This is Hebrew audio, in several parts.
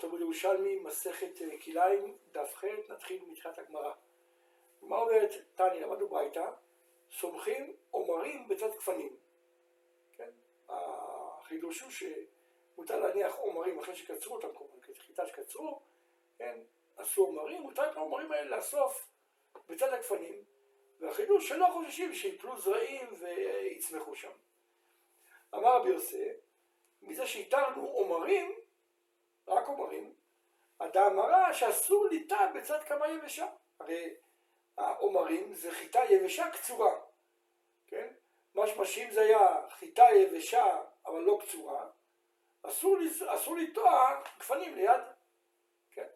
תלמוד ירושלמי, מסכת אה, כלאיים, דף ח', נתחיל מתחילת הגמרא. מה אומרת תניא, למדנו ברייתא, סומכים עומרים בצד גפנים. כן? החידוש הוא שמותר להניח עומרים אחרי שקצרו אותם, כמובן, כחיטה שקצרו, כן? עשו עומרים, מותר את העומרים האלה לאסוף בצד הגפנים, והחידוש שלא חוששים שיפלו זרעים ויצמחו שם. אמר רבי יוסף, מזה שהתרנו עומרים, רק עומרים, אדם אמרה שאסור ליטה בצד כמה יבשה. הרי העומרים זה חיטה יבשה קצורה, כן? מה שמשאים זה היה חיטה יבשה אבל לא קצורה, אסור, לטוע גפנים ליד, כן?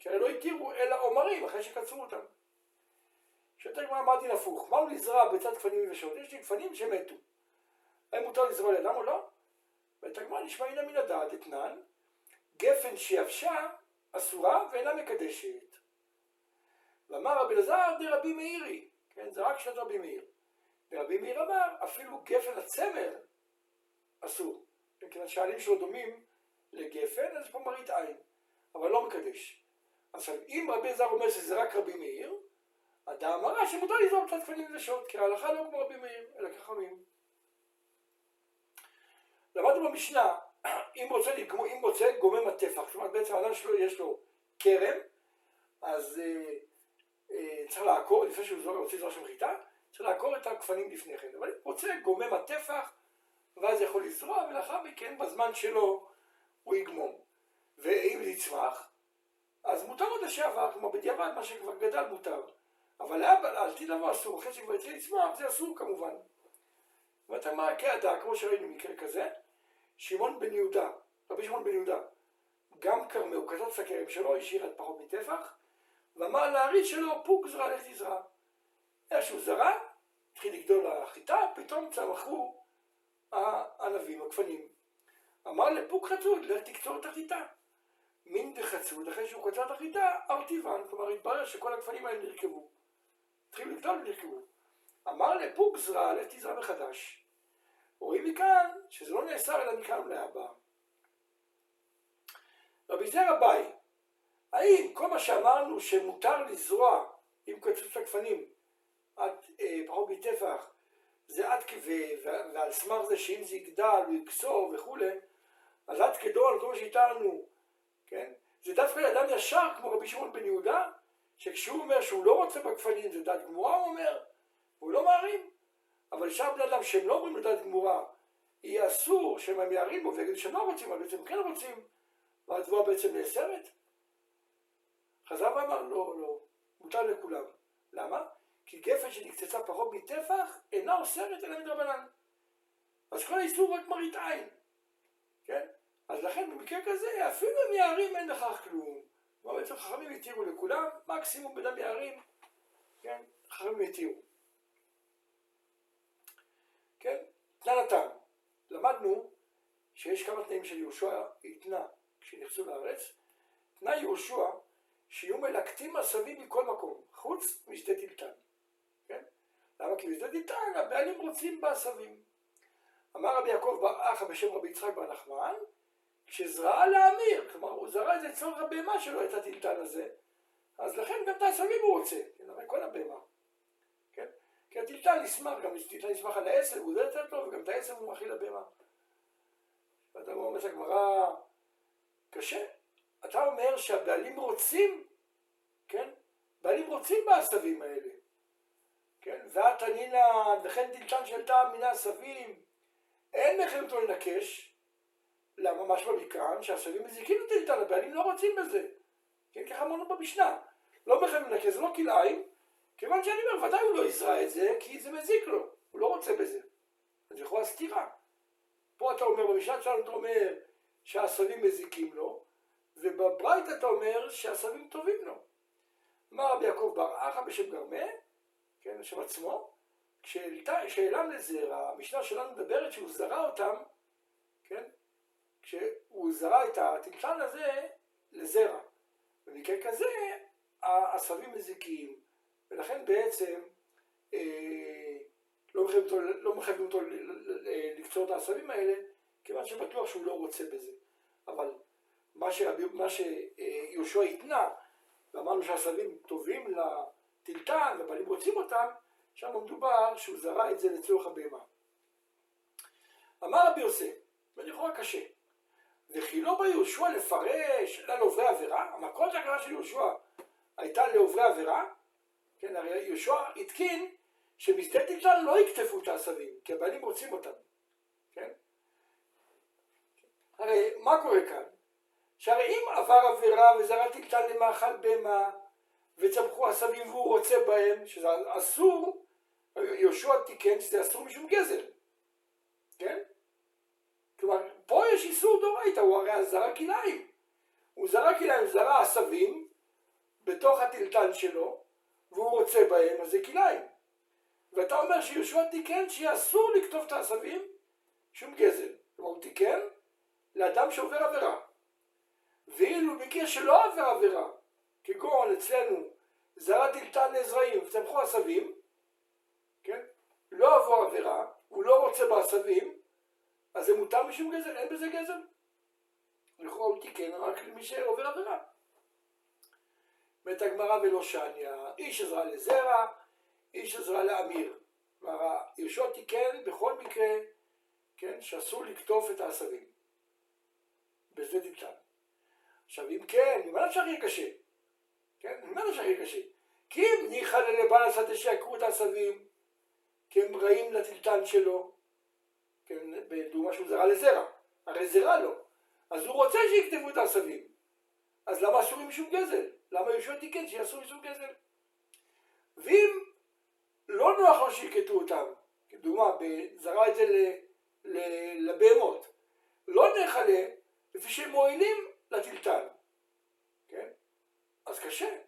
כי לא התירו אלא עומרים אחרי שקצרו אותם. שיותר כבר אמרתי הפוך, מהו לזרע בצד גפנים יבשות? יש לי גפנים שמתו. האם מותר לזרוע לידם או לא? ואת הגמרא נשמע הנה מן הדעת אתנן, גפן שיבשה אסורה ואינה מקדשת. ואמר רבי אלעזר דרבי מאירי, כן, זה רק שנת רבי מאיר. ורבי מאיר אמר, אפילו גפן הצמר אסור. כן, שהעלים שלו דומים לגפן, אז פה מראית עין, אבל לא מקדש. עכשיו, אם רבי אלעזר אומר שזה רק רבי מאיר, אדם אמרה שמותר לזרום קצת גפנים ושעות, כי ההלכה לא כמו רבי מאיר, אלא כחמים. למדנו במשנה, אם רוצה, לגמו, אם רוצה גומם הטפח, זאת אומרת בעצם האדם שלו יש לו כרם, אז אה, אה, צריך לעקור, לפני שהוא זורק, רוצה לזרוק שם חיטה, צריך לעקור את הגפנים לפני כן, אבל אם רוצה גומם הטפח, ואז יכול לזרוע, ולאחר מכן בזמן שלו הוא יגמום. ואם יצמח, אז מותר עוד לשעבר, כמו בדיעבד, מה שכבר גדל מותר. אבל להבא, לעתיד לבוא אסור, אחרי שכבר התחיל לצמוח, זה אסור כמובן. ואתה מה, כעדה, כמו שראינו מקרה כזה, שמעון בן יהודה, רבי שמעון בן יהודה, גם כתב את הכרם שלו, השאיר את פחות מטפח, ואמר לארי שלו, פוק זרע, לך תזרע. איך שהוא זרע, התחיל לגדול החיטה, פתאום צמחו הענבים, הגפנים. אמר לפוק חצוד, לך תקצור את החיטה. מין דחצוד, אחרי שהוא קצר את החיטה, ארטיבן, כלומר התברר שכל הגפנים האלה נרקבו. התחילו לגדול ונרקבו. אמר לפוק זרע, לך תזרע מחדש. רואים מכאן שזה לא נאסר אלא מכאן ולהבא. רבי זרע ביי, האם כל מה שאמרנו שמותר לזרוע עם קצוץ הגפנים עד אה, פחות מטפח זה עד כבי ועל סמך זה שאם זה יגדל הוא יקסור וכולי אז עד כדו על כל מה שהתרנו כן זה דווקא לאדם ישר כמו רבי שמעון בן יהודה שכשהוא אומר שהוא לא רוצה בגפנים זה דת גמורה הוא אומר הוא לא מערים אבל שאר בני אדם שהם לא אומרים לדעת גמורה, יהיה אסור שהם יערים בו ויגידו שהם לא רוצים, אבל בעצם כן רוצים, והתבואה בעצם נאסרת? חזר ואמר לא, לא, מותר לכולם. למה? כי גפן שנקצצה פחות מטפח אינה אוסרת אלא מדרבנן. אז כל האיסור רק מראית עין, כן? אז לכן במקרה כזה, אפילו אם יערים אין לכך כלום. בעצם חכמים התירו לכולם, מקסימום בדם יערים, כן? חכמים התירו. כן? תנא נתן. למדנו שיש כמה תנאים של יהושע התנה כשנכנסו לארץ. תנאי יהושע שיהיו מלקטים עשבים מכל מקום, חוץ משדה טלטן. כן? למה? כי בשדה טלטן הבעלים רוצים בעשבים. אמר רבי יעקב בר אחא בשם רבי יצחק בר נחמן, כשזרעה להמיר, כלומר הוא זרע את זה לצורך הבהמה שלו, את הטלטן הזה, אז לכן גם את העשבים הוא רוצה, כן? הרי כל הבהמה. כי הטלטל נשמח, גם טלטל נשמח על העשב, הוא זה יותר טוב, וגם את העשב הוא מאכיל לבהמה. ואתה אומר הגמרא, קשה. אתה אומר שהבעלים רוצים, כן? בעלים רוצים בעשבים האלה. כן? והתנינא, וכן טלטן של מן העשבים, אין מחייבותו לנקש. למה? משמע מכאן שהעשבים מזיקים הטלטן, הבעלים לא רוצים בזה. כן? ככה אמרנו במשנה. לא מחייבים לנקש, זה לא כלאיים. כיוון שאני אומר, ודאי הוא לא יזרע את זה, כי זה מזיק לו, הוא לא רוצה בזה. אז יכולה סתירה. פה אתה אומר, במשנה שלנו אתה אומר שהעשבים מזיקים לו, ובברייתא אתה אומר שהעשבים טובים לו. אמר רבי יעקב בר אחא בשם גרמה, כן, בשם עצמו, כשאלם לזרע, המשנה שלנו מדברת שהוא זרע אותם, כן, כשהוא זרע את הטלטן הזה לזרע. במקרה כזה, העשבים מזיקים. ולכן בעצם אה, לא מחייבים אותו, לא מחייבים אותו לקצור את העשבים האלה, כיוון שבטוח שהוא לא רוצה בזה. אבל מה, שרבי, מה שיהושע התנה, ואמרנו שהעשבים טובים לטלטן, והבעלים רוצים אותם, שם מדובר שהוא זרע את זה לצורך הבהמה. אמר רבי יוסף, ולכאורה קשה, וכי לא בא יהושע לפרש אלא לעוברי עבירה? של הקראה של יהושע הייתה לעוברי עבירה? כן, הרי יהושע התקין שמשדה טלטל לא יקטפו את העשבים, כי הבעלים רוצים אותם, כן? הרי מה קורה כאן? שהרי אם עבר עבירה וזרע טלטל למאכל בהמה וצמחו עשבים והוא רוצה בהם, שזה אסור, יהושע תיקן שזה אסור משום גזל, כן? כלומר, פה יש איסור דורייתא, הוא הרי זרע כלאיים. הוא זרע כלאיים, זרע עשבים בתוך הטלטל שלו, והוא רוצה בהם, אז זה כלאיים. ואתה אומר שיהושע תיקן שיהיה אסור לקטוף את העשבים, שום גזל. כלומר, הוא תיקן לאדם שעובר עבירה. ואילו מקרה שלא עבר עבירה, כגון אצלנו זרע טלטל לזרעים וצמחו עשבים, כן? לא עבור עבירה, הוא לא רוצה בעשבים, אז זה מותר משום גזל, אין בזה גזל. לכאורה הוא תיקן רק למי שעובר עבירה. אומרת הגמרא ולא שניה, איש עזרה לזרע, איש עזרה לאמיר. כלומר, יהושע תיקן בכל מקרה, כן, שאסור לקטוף את העשבים. בזה תקטן. עכשיו אם כן, ממה אפשר יהיה קשה? כן, ממה אפשר יהיה קשה? כי אם ניחא ללבן השדה שיעקרו את העשבים, כי הם רעים לטלטן שלו, כן, בדוגמה שהוא זרע לזרע, הרי זרע לו, אז הוא רוצה שיכתבו את העשבים, אז למה אסור עם שום גזל? למה יהושע תיקן שיעשו עם שום גזל? ואם לא נוח לו שיקטו אותם, כדוגמה, זרע את זה לבהמות, לא נחלה, לפי שהם מועילים לטלטל, כן? אז קשה.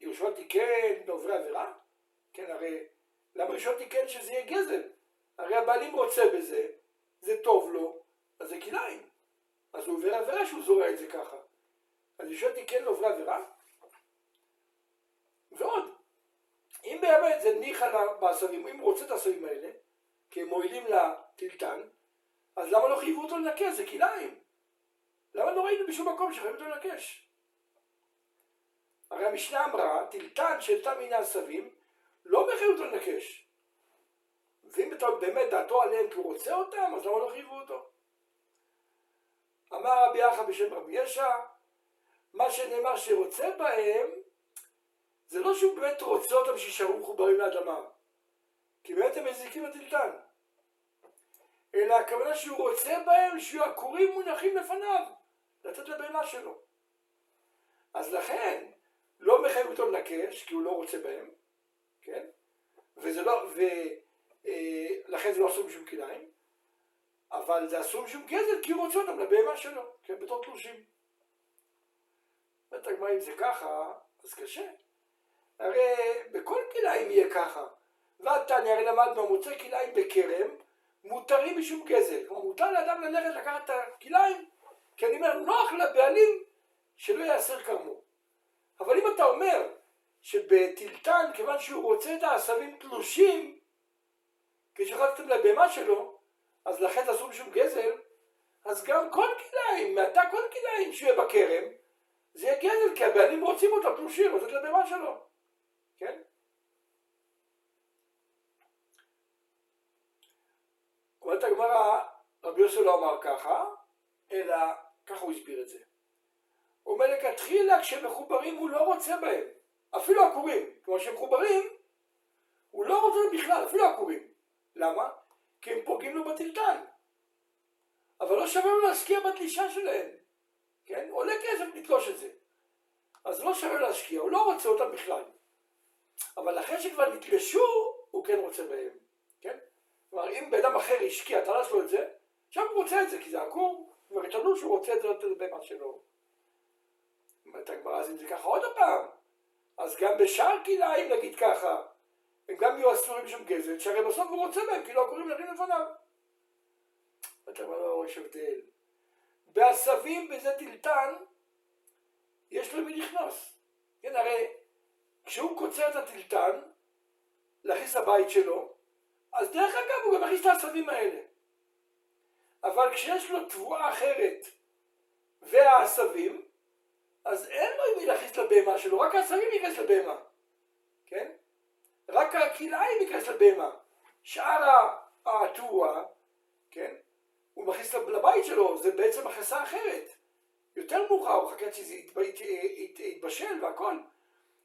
יהושע תיקן בעוברי עבירה? כן, הרי למה יהושע תיקן שזה יהיה גזל? הרי הבעלים רוצה בזה, זה טוב לו, אז זה כלאיים. אז הוא עובר עבירה שהוא זורע את זה ככה. אז יהושע תיקן לעוברי עבירה? ועוד, אם באמת זה ניחא בעשבים, אם הוא רוצה את העשבים האלה, כי הם מועילים לטלטן, אז למה לא חייבו אותו לנקה? זה כלאיים. למה לא ראינו בשום מקום שחייבו אותו לנקש? הרי המשנה אמרה, טלטן שהעלתה מן העשבים, לא מחייב אותו לנקש. ואם באמת דעתו עליהם כי הוא רוצה אותם, אז למה לא חייבו אותו? אמר רבי יחד בשם רבי ישע, מה שנאמר שרוצה בהם, זה לא שהוא באמת רוצה אותם שישארו מחוברים לאדמה, כי באמת הם מזיקים לטלטן. אלא הכוונה שהוא רוצה בהם שיהיו עקורים מונחים לפניו, לתת לבהמה שלו. אז לכן, לא מחייב אותו לנקש, כי הוא לא רוצה בהם, כן? וזה לא, ולכן זה לא אסור משום כליים, אבל זה אסור משום גזל, כי הוא רוצה אותם לבהמה שלו, כן? בתור תלושים. אומרת הגמרא אם זה ככה, אז קשה. הרי בכל כליים יהיה ככה. ועתני הרי למדנו מוצא כליים בכרם, מותרים משום גזל. כלומר, מותר לאדם ללכת לקחת את הכליים, כי אני אומר, נוח לבעלים שלא יאסר כרמו. אבל אם אתה אומר שבטלטן, כיוון שהוא רוצה את העשבים תלושים, כשחטאתם לבהמה שלו, אז לכן אסור משום גזל, אז גם כל כליים, מעתה כל כליים שיהיה בכרם, זה יהיה גזל, כי הבעלים רוצים אותו תלושים, לתת לבהמה שלו, כן? אומרת הגמרא, רבי יוסף לא אמר ככה, אלא ככה הוא הסביר את זה. הוא אומר לכתחילה כשמחוברים הוא לא רוצה בהם, אפילו עקורים, כמו שהם מחוברים, הוא לא רוצה בכלל, אפילו עקורים. למה? כי הם פוגעים לו בטלטן. אבל לא שווה לו להשקיע בתלישה שלהם, כן? עולה כסף לתלוש את זה. אז לא שווה להשקיע, הוא לא רוצה אותם בכלל. אבל אחרי שכבר נתלשו, הוא כן רוצה בהם, כן? כלומר, אם בן אדם אחר השקיע, תלש לו את זה, עכשיו הוא רוצה את זה, כי זה עקור, כבר יתנו שהוא רוצה את זה לתת לבהמה שלו. אומרת הגמרא, אז אם זה ככה עוד פעם, אז גם בשאר כלאיים נגיד ככה, הם גם יהיו אסורים שם גזל, שהרי בסוף הוא רוצה בהם, כי לא קוראים לרים לפניו. אומרת הגמרא, לא, יש הבדל. בעשבים בזה טלטן, יש לו מי נכנס. כן, הרי כשהוא קוצר את הטלטן, להכניס לבית שלו, אז דרך אגב הוא גם מכניס את העשבים האלה. אבל כשיש לו תבואה אחרת, והעשבים, אז אין לו מי להכניס לבהמה שלו, רק העשבים ייכנס לבהמה, כן? רק הכלאיים ייכנס לבהמה. שאר התאורה, כן? הוא מכניס לבית שלו, זה בעצם הכנסה אחרת. יותר מאוחר, הוא מחכה שזה יתבשל והכל.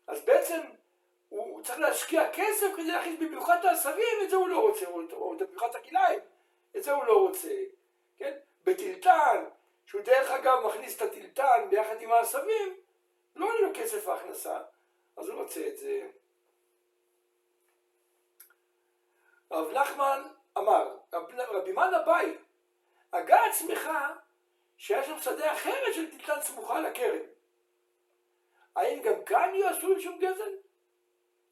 אז בעצם הוא צריך להשקיע כסף כדי להכניס במיוחד את העשבים, את זה הוא לא רוצה, או במיוחד את הכלאיים, את זה הוא לא רוצה, כן? בטלטן, שהוא דרך אגב מכניס את הטלטן ביחד עם העשבים, לא עולה לו כסף ההכנסה, אז הוא רוצה את זה. רב נחמן אמר, רבי מן אביי, הגה עצמך שהיה שם שדה אחרת של טלטן סמוכה לכרם. האם גם כאן יהיו אסורים שום גזל?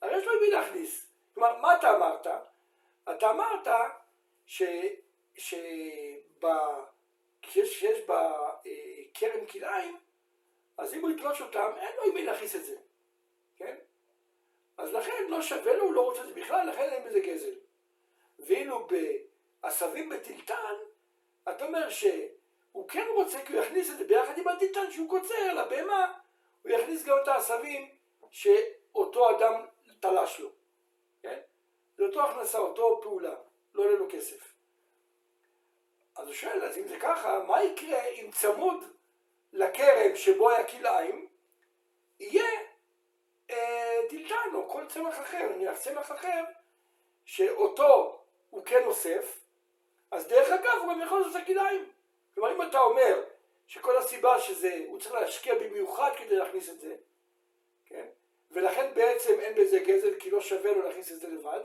הרי יש לו מי להכניס. כלומר, מה אתה אמרת? אתה אמרת ש... שב... שיש, שיש בכרם כלאיים, אז אם הוא יתלוש אותם, אין לו עם מי להכניס את זה, כן? אז לכן לא שווה לו, הוא לא רוצה את זה בכלל, לכן אין בזה גזל. ואילו בעשבים בטלטן, אתה אומר שהוא כן רוצה כי הוא יכניס את זה ביחד עם הטלטן שהוא קוצר לבהמה, הוא יכניס גם את העשבים שאותו אדם תלש לו, כן? זה אותו הכנסה, אותו פעולה, לא עולה לו כסף. אז הוא שואל, אז אם זה ככה, מה יקרה אם צמוד לכרם שבו היה כלאיים, יהיה אה, דלתן או כל צמח אחר, נניח צמח אחר, שאותו הוא כן אוסף, אז דרך אגב הוא גם יכול לעשות את הכלאיים. כלומר אם אתה אומר שכל הסיבה שזה, הוא צריך להשקיע במיוחד כדי להכניס את זה, כן? ולכן בעצם אין בזה גזל כי לא שווה לו להכניס את זה לבד,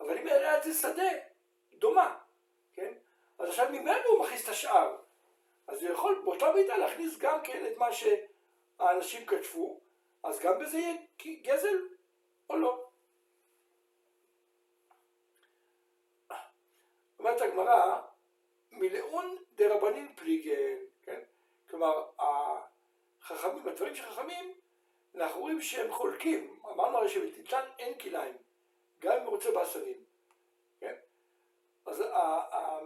אבל אם יראה את שדה, דומה, כן? אז עכשיו ממנו הוא מכניס את השאר. אז הוא יכול באותה מידה להכניס גם כן את מה שהאנשים כתבו, אז גם בזה יהיה גזל או לא. אומרת הגמרא, מלאון דרבנין פליגן, כן? כלומר, החכמים, הדברים של חכמים, אנחנו רואים שהם חולקים. אמרנו הרי שבטיטן אין כליים, גם אם הוא רוצה בעשרים, כן? אז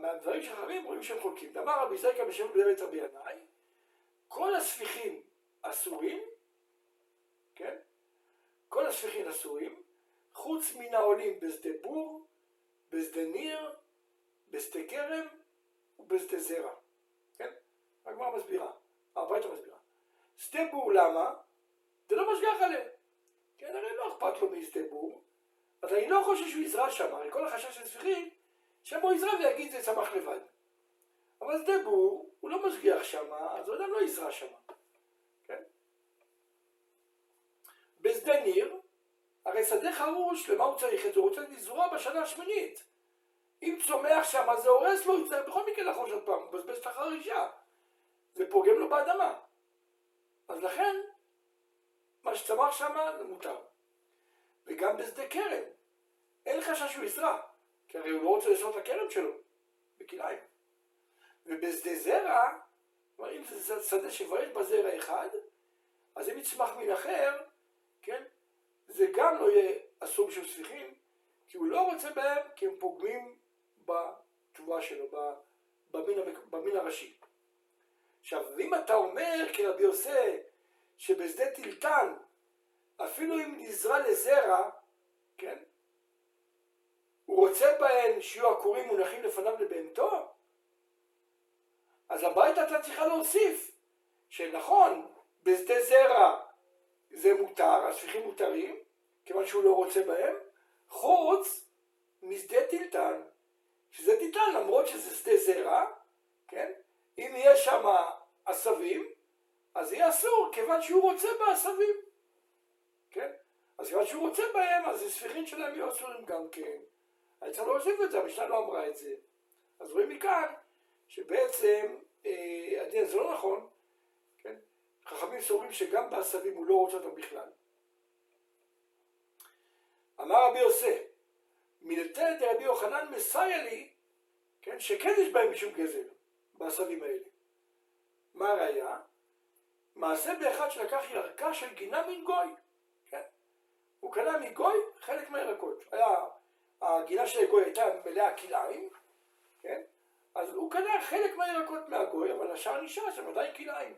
מהדברים של חכמים רואים שהם חולקים. אמר רבי זרקה בשם בדלת רבי ינאי, כל הספיחים אסורים, כן? כל הספיחים אסורים, חוץ מן העולים בשדה בור, בשדה ניר, בשדה כרם ובשדה זרע. כן? הגמרא מסבירה, הברייתא מסבירה. שדה בור למה? זה לא משגח עליהם. כן, הרי לא אכפת לו משדה בור, אז אני לא חושב שהוא יזרע שם, הרי כל החשש של ספיחים שבו יזרע ויגיד זה צמח לבד. אבל שדה בור, הוא לא משגיח שם, אז הוא לא יזרע שם. כן? בשדה ניר, הרי שדה חרוש, למה הוא צריך את זה? הוא רוצה לזרוע בשנה השמינית. אם צומח שם, אז זה הורס לו, יצטרך בכל מקרה לחרוש עוד פעם, הוא מבזבז את החרישה. זה פוגם לו באדמה. אז לכן, מה שצמח שם זה מותר. וגם בשדה כרם, אין חשש שהוא יזרע. כי הרי הוא לא רוצה לשנות את הכרם שלו, בכלאיים. ובשדה זרע, כלומר אם זה שדה שכבר יש אחד, אז אם יצמח מן אחר, כן, זה גם לא יהיה אסור של ספיחים, כי הוא לא רוצה בהם, כי הם פוגמים בתשובה שלו, במין, במין הראשי. עכשיו, אם אתה אומר כרבי יוסי, שבשדה טילטן, אפילו אם נזרע לזרע, כן, הוא רוצה בהן שיהיו עקורים מונחים לפניו לבהמתו? אז הבית אתה צריכה להוסיף שנכון, בשדה זרע זה מותר, הספיחים מותרים, כיוון שהוא לא רוצה בהם, חוץ משדה טילטן, שזה טילטן למרות שזה שדה זרע, כן? אם יהיה שם עשבים, אז יהיה אסור, כיוון שהוא רוצה בעשבים, כן? אז כיוון שהוא רוצה בהם, אז הספיחים שלהם יהיו אסורים גם כן. אני צריך להוסיף את זה, המשנה לא אמרה את זה. אז רואים מכאן שבעצם אה, הדין הזה לא נכון, כן? חכמים סוברים שגם בעשבים הוא לא רוצה אותם בכלל. אמר רבי יוסף, מלתת רבי יוחנן מסייע לי, כן, שכן יש בהם משום גזל, בעשבים האלה. מה הראיה? מעשה באחד שלקח ירקה של גינה מן גוי, כן? הוא קנה מגוי חלק מהירקות. היה הגינה של הגוי הייתה מלאה כלאיים, כן? אז הוא קנה חלק מהירקות מהגוי, אבל השאר נשאר שם עדיין כלאיים.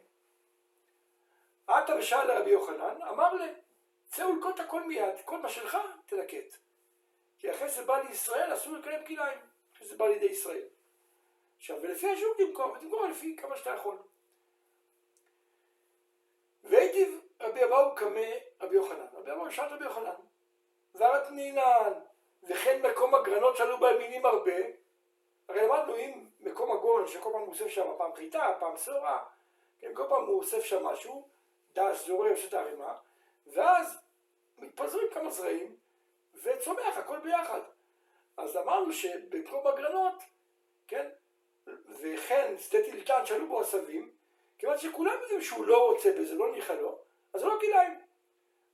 עטה ושאל לרבי יוחנן, אמר לה, צא ולקוט הכל מיד, כל מה שלך תלקט. כי אחרי זה בא לישראל, אסור לקיים כלאיים, אחרי זה בא לידי ישראל. עכשיו, ולפי השוק תמכור, ותמכור לפי כמה שאתה יכול. והייתי רבי אבאו קמא רבי יוחנן. רבי אבאו שאל רבי יוחנן, נינן, וכן מקום הגרנות שעלו בהם מינים הרבה, הרי למדנו אם מקום הגורן שכל פעם הוא אוסף שם פעם חיטה, פעם שעורה, כן, כל פעם הוא אוסף שם משהו, דש, זורע, עושה את הערימה, ואז מתפזרים כמה זרעים, וצומח הכל ביחד. אז אמרנו שבמקום הגרנות, כן, וכן שדה טילטן שעלו בו עשבים, כיוון שכולם יודעים שהוא לא רוצה בזה, לא ניחא לו, אז זה לא כדאי.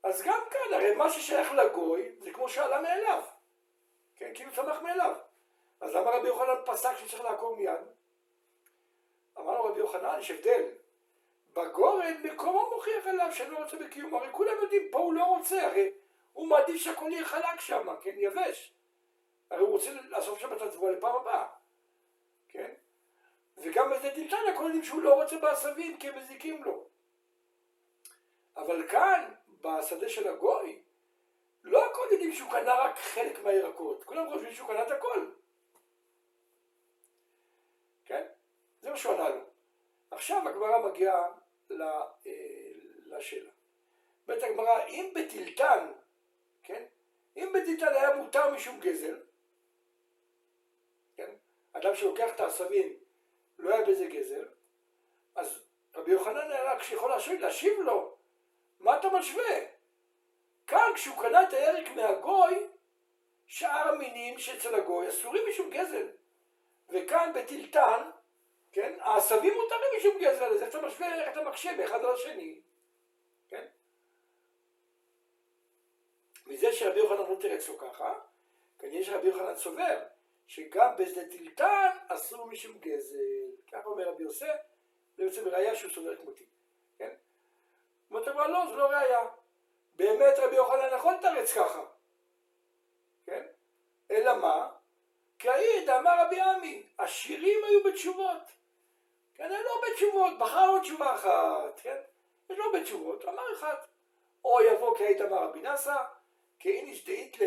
אז גם כאן, הרי מה ששייך לגוי, זה כמו שעלה מאליו. כן, כאילו צמח מאליו. אז למה רבי יוחנן פסק שצריך לעקור מיד? אמר לו רבי יוחנן, יש הבדל. בגורן מקומו מוכיח עליו שאני לא רוצה בקיום. הרי כולם יודעים, פה הוא לא רוצה, הרי הוא מעדיף שהכל יהיה חלק שם, כן, יבש. הרי הוא רוצה לאסוף שם את התבואה לפעם הבאה, כן? וגם בזה דלתן הכל יודעים שהוא לא רוצה בעשבים כי הם מזיקים לו. אבל כאן, בשדה של הגוי, לא הכל יודעים שהוא קנה רק חלק מהירקות, כולם חושבים שהוא קנה את הכל. כן? זה מה שהוא ענה לו. עכשיו הגמרא מגיעה אה, לשאלה. בית הגמרא, אם בטלטן, כן? אם בטלטן היה מותר משום גזל, כן? אדם שלוקח את העשבים, לא היה בזה גזל, אז רבי יוחנן היה רק שיכול להשיב, להשיב לו, מה אתה משווה? כאן כשהוא קנה את הירק מהגוי, שאר המינים שאצל הגוי אסורים משום גזל. וכאן בטלטן, כן, העשבים מותרים משום גזל, אז איך אתה משווה, איך אתה מקשה באחד על השני, כן? מזה שרבי יוחנן לא תרץ לו ככה, כנראה שרבי יוחנן סובר שגם בשדה טלטן אסור משום גזל. ככה אומר רבי יוסף, זה בעצם ראייה שהוא סובר כמותי, כן? אומרת אמרה לא, זה לא ראייה. באמת רבי יוחנן נכון תרץ ככה, כן? אלא מה? כי העיד אמר רבי עמי, השירים היו בתשובות. כן, הם לא בתשובות, בחר עוד תשובה אחת, כן? הם לא בתשובות, אמר אחד. או יבוא היית אמר רבי נאסא, ל...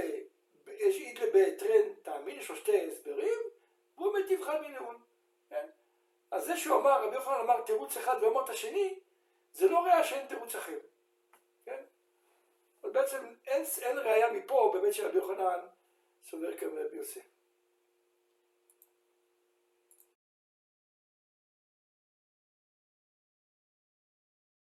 יש אית לבטרן תאמין, יש לו שתי הסברים, והוא מנאון, כן? אז זה שהוא אמר, רבי יוחנן אמר תירוץ אחד ואמר את השני, זה לא ראיה שאין תירוץ אחר, כן? אבל בעצם אין, אין ראיה מפה באמת שרבי יוחנן סובר כרבי יוסף.